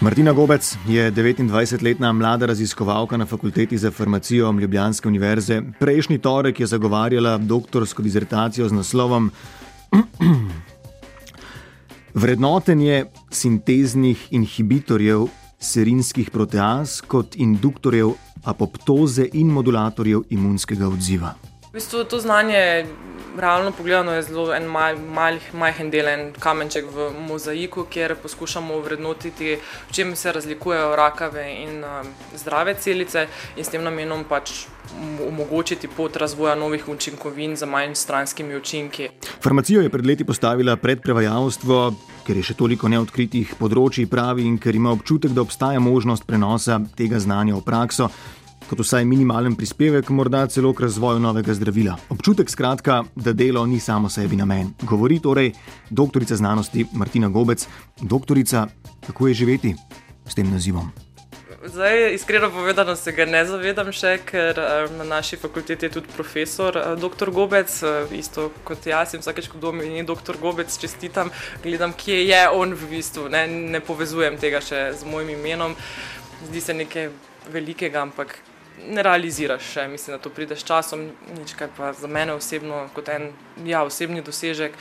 Martina Gobec je 29-letna mlada raziskovalka na fakulteti za farmacijo Ljubljanske univerze. Prejšnji torek je zagovarjala doktorsko dizertacijo z naslovom Vrednotenje sinteznih inhibitorjev serinskih proteaz kot induktorjev apoptoze in modulatorjev imunskega odziva. V bistvu to znanje realno pogledano je zelo en mal, mal, majhen del, en kamenček v mozaiku, kjer poskušamo vrednotiti, v čem se razlikujejo rakave in um, zdrave celice, in s tem namenom pač omogočiti pot razvoja novih učinkovin za manj stranskimi učinki. Farmacijo je pred leti postavila pred prevajalstvo, ker je še toliko neodkritih področji, pravi in ker ima občutek, da obstaja možnost prenosa tega znanja v prakso kot vsaj minimalen prispevek, morda celo k razvoju novega zdravila. Občutek, skratka, da delo ni samo sebi namen. Govori torej doktorica znanosti Martina Gobec, doktorica, kako je živeti s tem nazivom. Zdaj, iskreno povedano, se ga ne zavedam še, ker na naši fakulteti je tudi profesor dr. Gobec, isto kot jaz in vsakeč, ko dom je dr. Gobec, čestitam, gledam, kje je on v bistvu, ne, ne povezujem tega še z mojim imenom. Zdi se nekaj velikega, ampak ne realiziraš še, mislim, da to pride s časom, nič kaj pa za mene osebno kot en ja, osebni dosežek.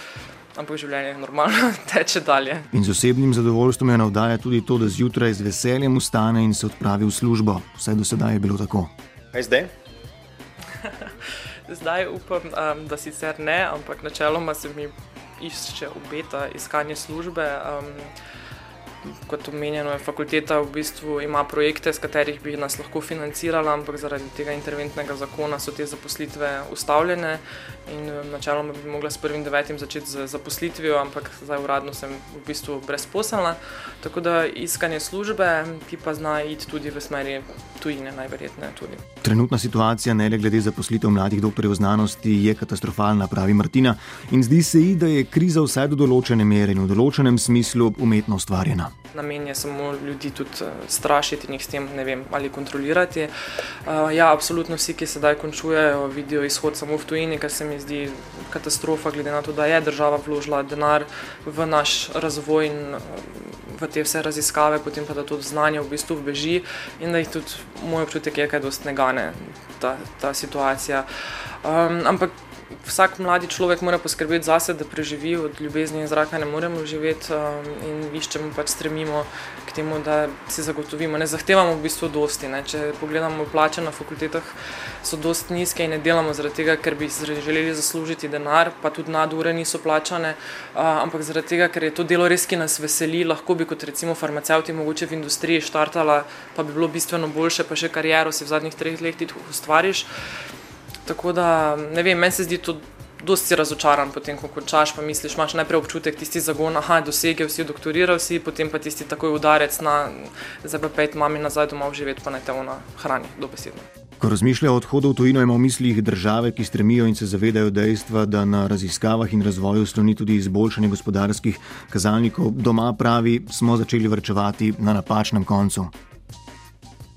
Ampak življenje normalno teče dalje. In z osebnim zadovoljstvom je navdaja tudi to, da zjutraj z veseljem ustane in se odpravi v službo. Vse do sedaj je bilo tako. Kaj zdaj? zdaj upam, um, da sicer ne, ampak načeloma se mi išče obeta iskanje službe. Um, kot omenjeno, fakulteta v bistvu ima projekte, s katerih bi nas lahko financirala, ampak zaradi tega interventnega zakona so te zaposlitve ustavljene in eh, načeloma bi mogla s 1.9. začeti z zaposlitvijo, ampak zdaj uradno sem v bistvu brezposelna. Tako da iskanje službe, ki pa zna iti tudi v smeri tujine, najverjetneje tudi. Trenutna situacija, ne le glede zaposlitev mladih doktorjev znanosti, je katastrofalna, pravi Martina. In zdi se ji, da je kriza vsaj do določene mere in v določenem smislu umetno ustvarjena. Namen je samo ljudi tudi uh, strašiti in jih s tem ne vem ali kontrolirati. Uh, ja, absolutno vsi, ki sedaj končujejo, vidijo izhod samo v tujini, kar se mi zdi katastrofa, glede na to, da je država vložila denar v naš razvoj in uh, v te vse raziskave, potem pa da to znanje v bistvu beži in da jih tudi moj občutek je, kaj dost ne gane ta, ta situacija. Um, ampak vsak mladi človek mora poskrbeti zase, da preživi od ljubezni in zraka, ne moremo živeti um, in iščemo pač stremimo k temu, da si zagotovimo. Ne zahtevamo v bistvu dosti. Ne. Če pogledamo plače na fakultetah, so dosti nizke in ne delamo zaradi tega, ker bi želeli zaslužiti denar, pa tudi nadure niso plačane, uh, ampak zaradi tega, ker je to delo res, ki nas veseli, lahko bi kot recimo farmacevti mogoče v industriji štartala, pa bi bilo bistveno boljše, pa še kariero si v zadnjih treh letih ustvariš. Tako da, ne vem, meni se zdi to dosti razočaran, potem ko končaš, pa misliš, imaš najprej občutek tisti zagon, aha, dosegel si, doktoriral si, potem pa tisti takoj udarec na, zdaj pa pet mami nazaj domov živeti, pa naj te ona hrani, dobesedno. Ko razmišlja o odhodu v tujino, ima v mislih države, ki stremijo in se zavedajo dejstva, da na raziskavah in razvoju sloni tudi izboljšanje gospodarskih kazalnikov. Doma pravi, smo začeli vrčevati na napačnem koncu.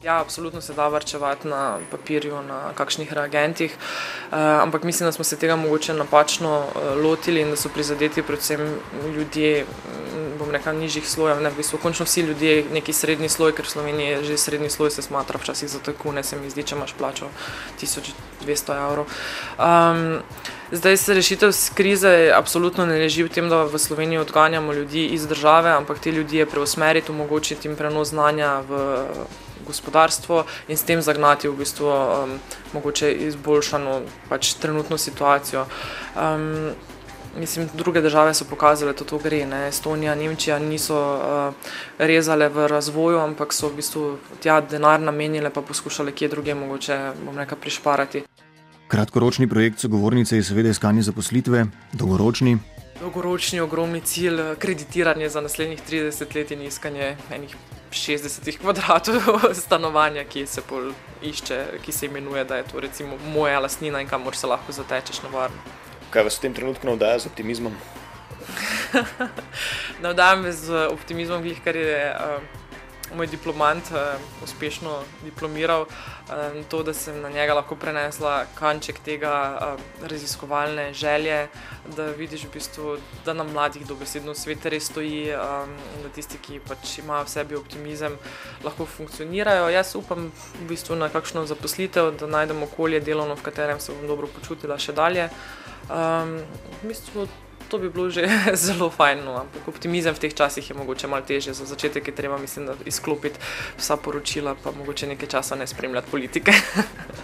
Ja, absolutno se da vrčevati na papirju, na kakšnih reagentih, uh, ampak mislim, da smo se tega mogoče napačno uh, lotili in da so prizadeti predvsem ljudje, mm, bom rekel, nižjih slojev. Ne, v bistvu, končno vsi ljudje, neki srednji sloj, ker v Sloveniji je že srednji sloj, se smatra včasih za tako, ne se mi zdi, če imaš plačo 1200 evrov. Um, Zdaj se rešitev krize absolutno ne leži v tem, da v Sloveniji odganjamo ljudi iz države, ampak te ljudi preusmeriti, omogočiti jim prenos znanja v gospodarstvo in s tem zagnati v bistvu um, mogoče izboljšano pač trenutno situacijo. Um, Mislim, druge države so pokazale, da to gre. Ne. Estonija, Nemčija niso uh, rezale v razvoju, ampak so v bistvu tja denar namenile, pa poskušale kje druge mogoče nekaj prišparati. Kratkoročni projekt sogovornice je seveda iskanje zaposlitve, dolgoročni. Dolgoročni ogromni cilj, kreditiranje za naslednjih 30 let in iskanje enih 60 kvadratov stanovanja, ki se išče, ki se imenuje, da je to recimo moja lastnina in kamor se lahko zatečeš na varno. Kaj vas v tem trenutku navdaja z optimizmom? navdaja me z optimizmom, kar je uh, moj diplomant uh, uspešno diplomiral, um, to, da sem na njega lahko prenesla kanček tega uh, raziskovalne želje, da vidiš, v bistvu, da nam mladih dobesedno svet res stoji um, in da tisti, ki pač imajo v sebi optimizem, lahko funkcionirajo. Jaz upam v bistvu na kakšno zaposlitev, da najdemo okolje delovno, v katerem se bom dobro počutila še dalje. Um, v bistvu, to bi bilo že zelo fajn, no, ampak optimizem v teh časih je mogoče malo težje. Za začetek je treba, mislim, izklopiti vsa poročila, pa mogoče nekaj časa ne spremljati politike.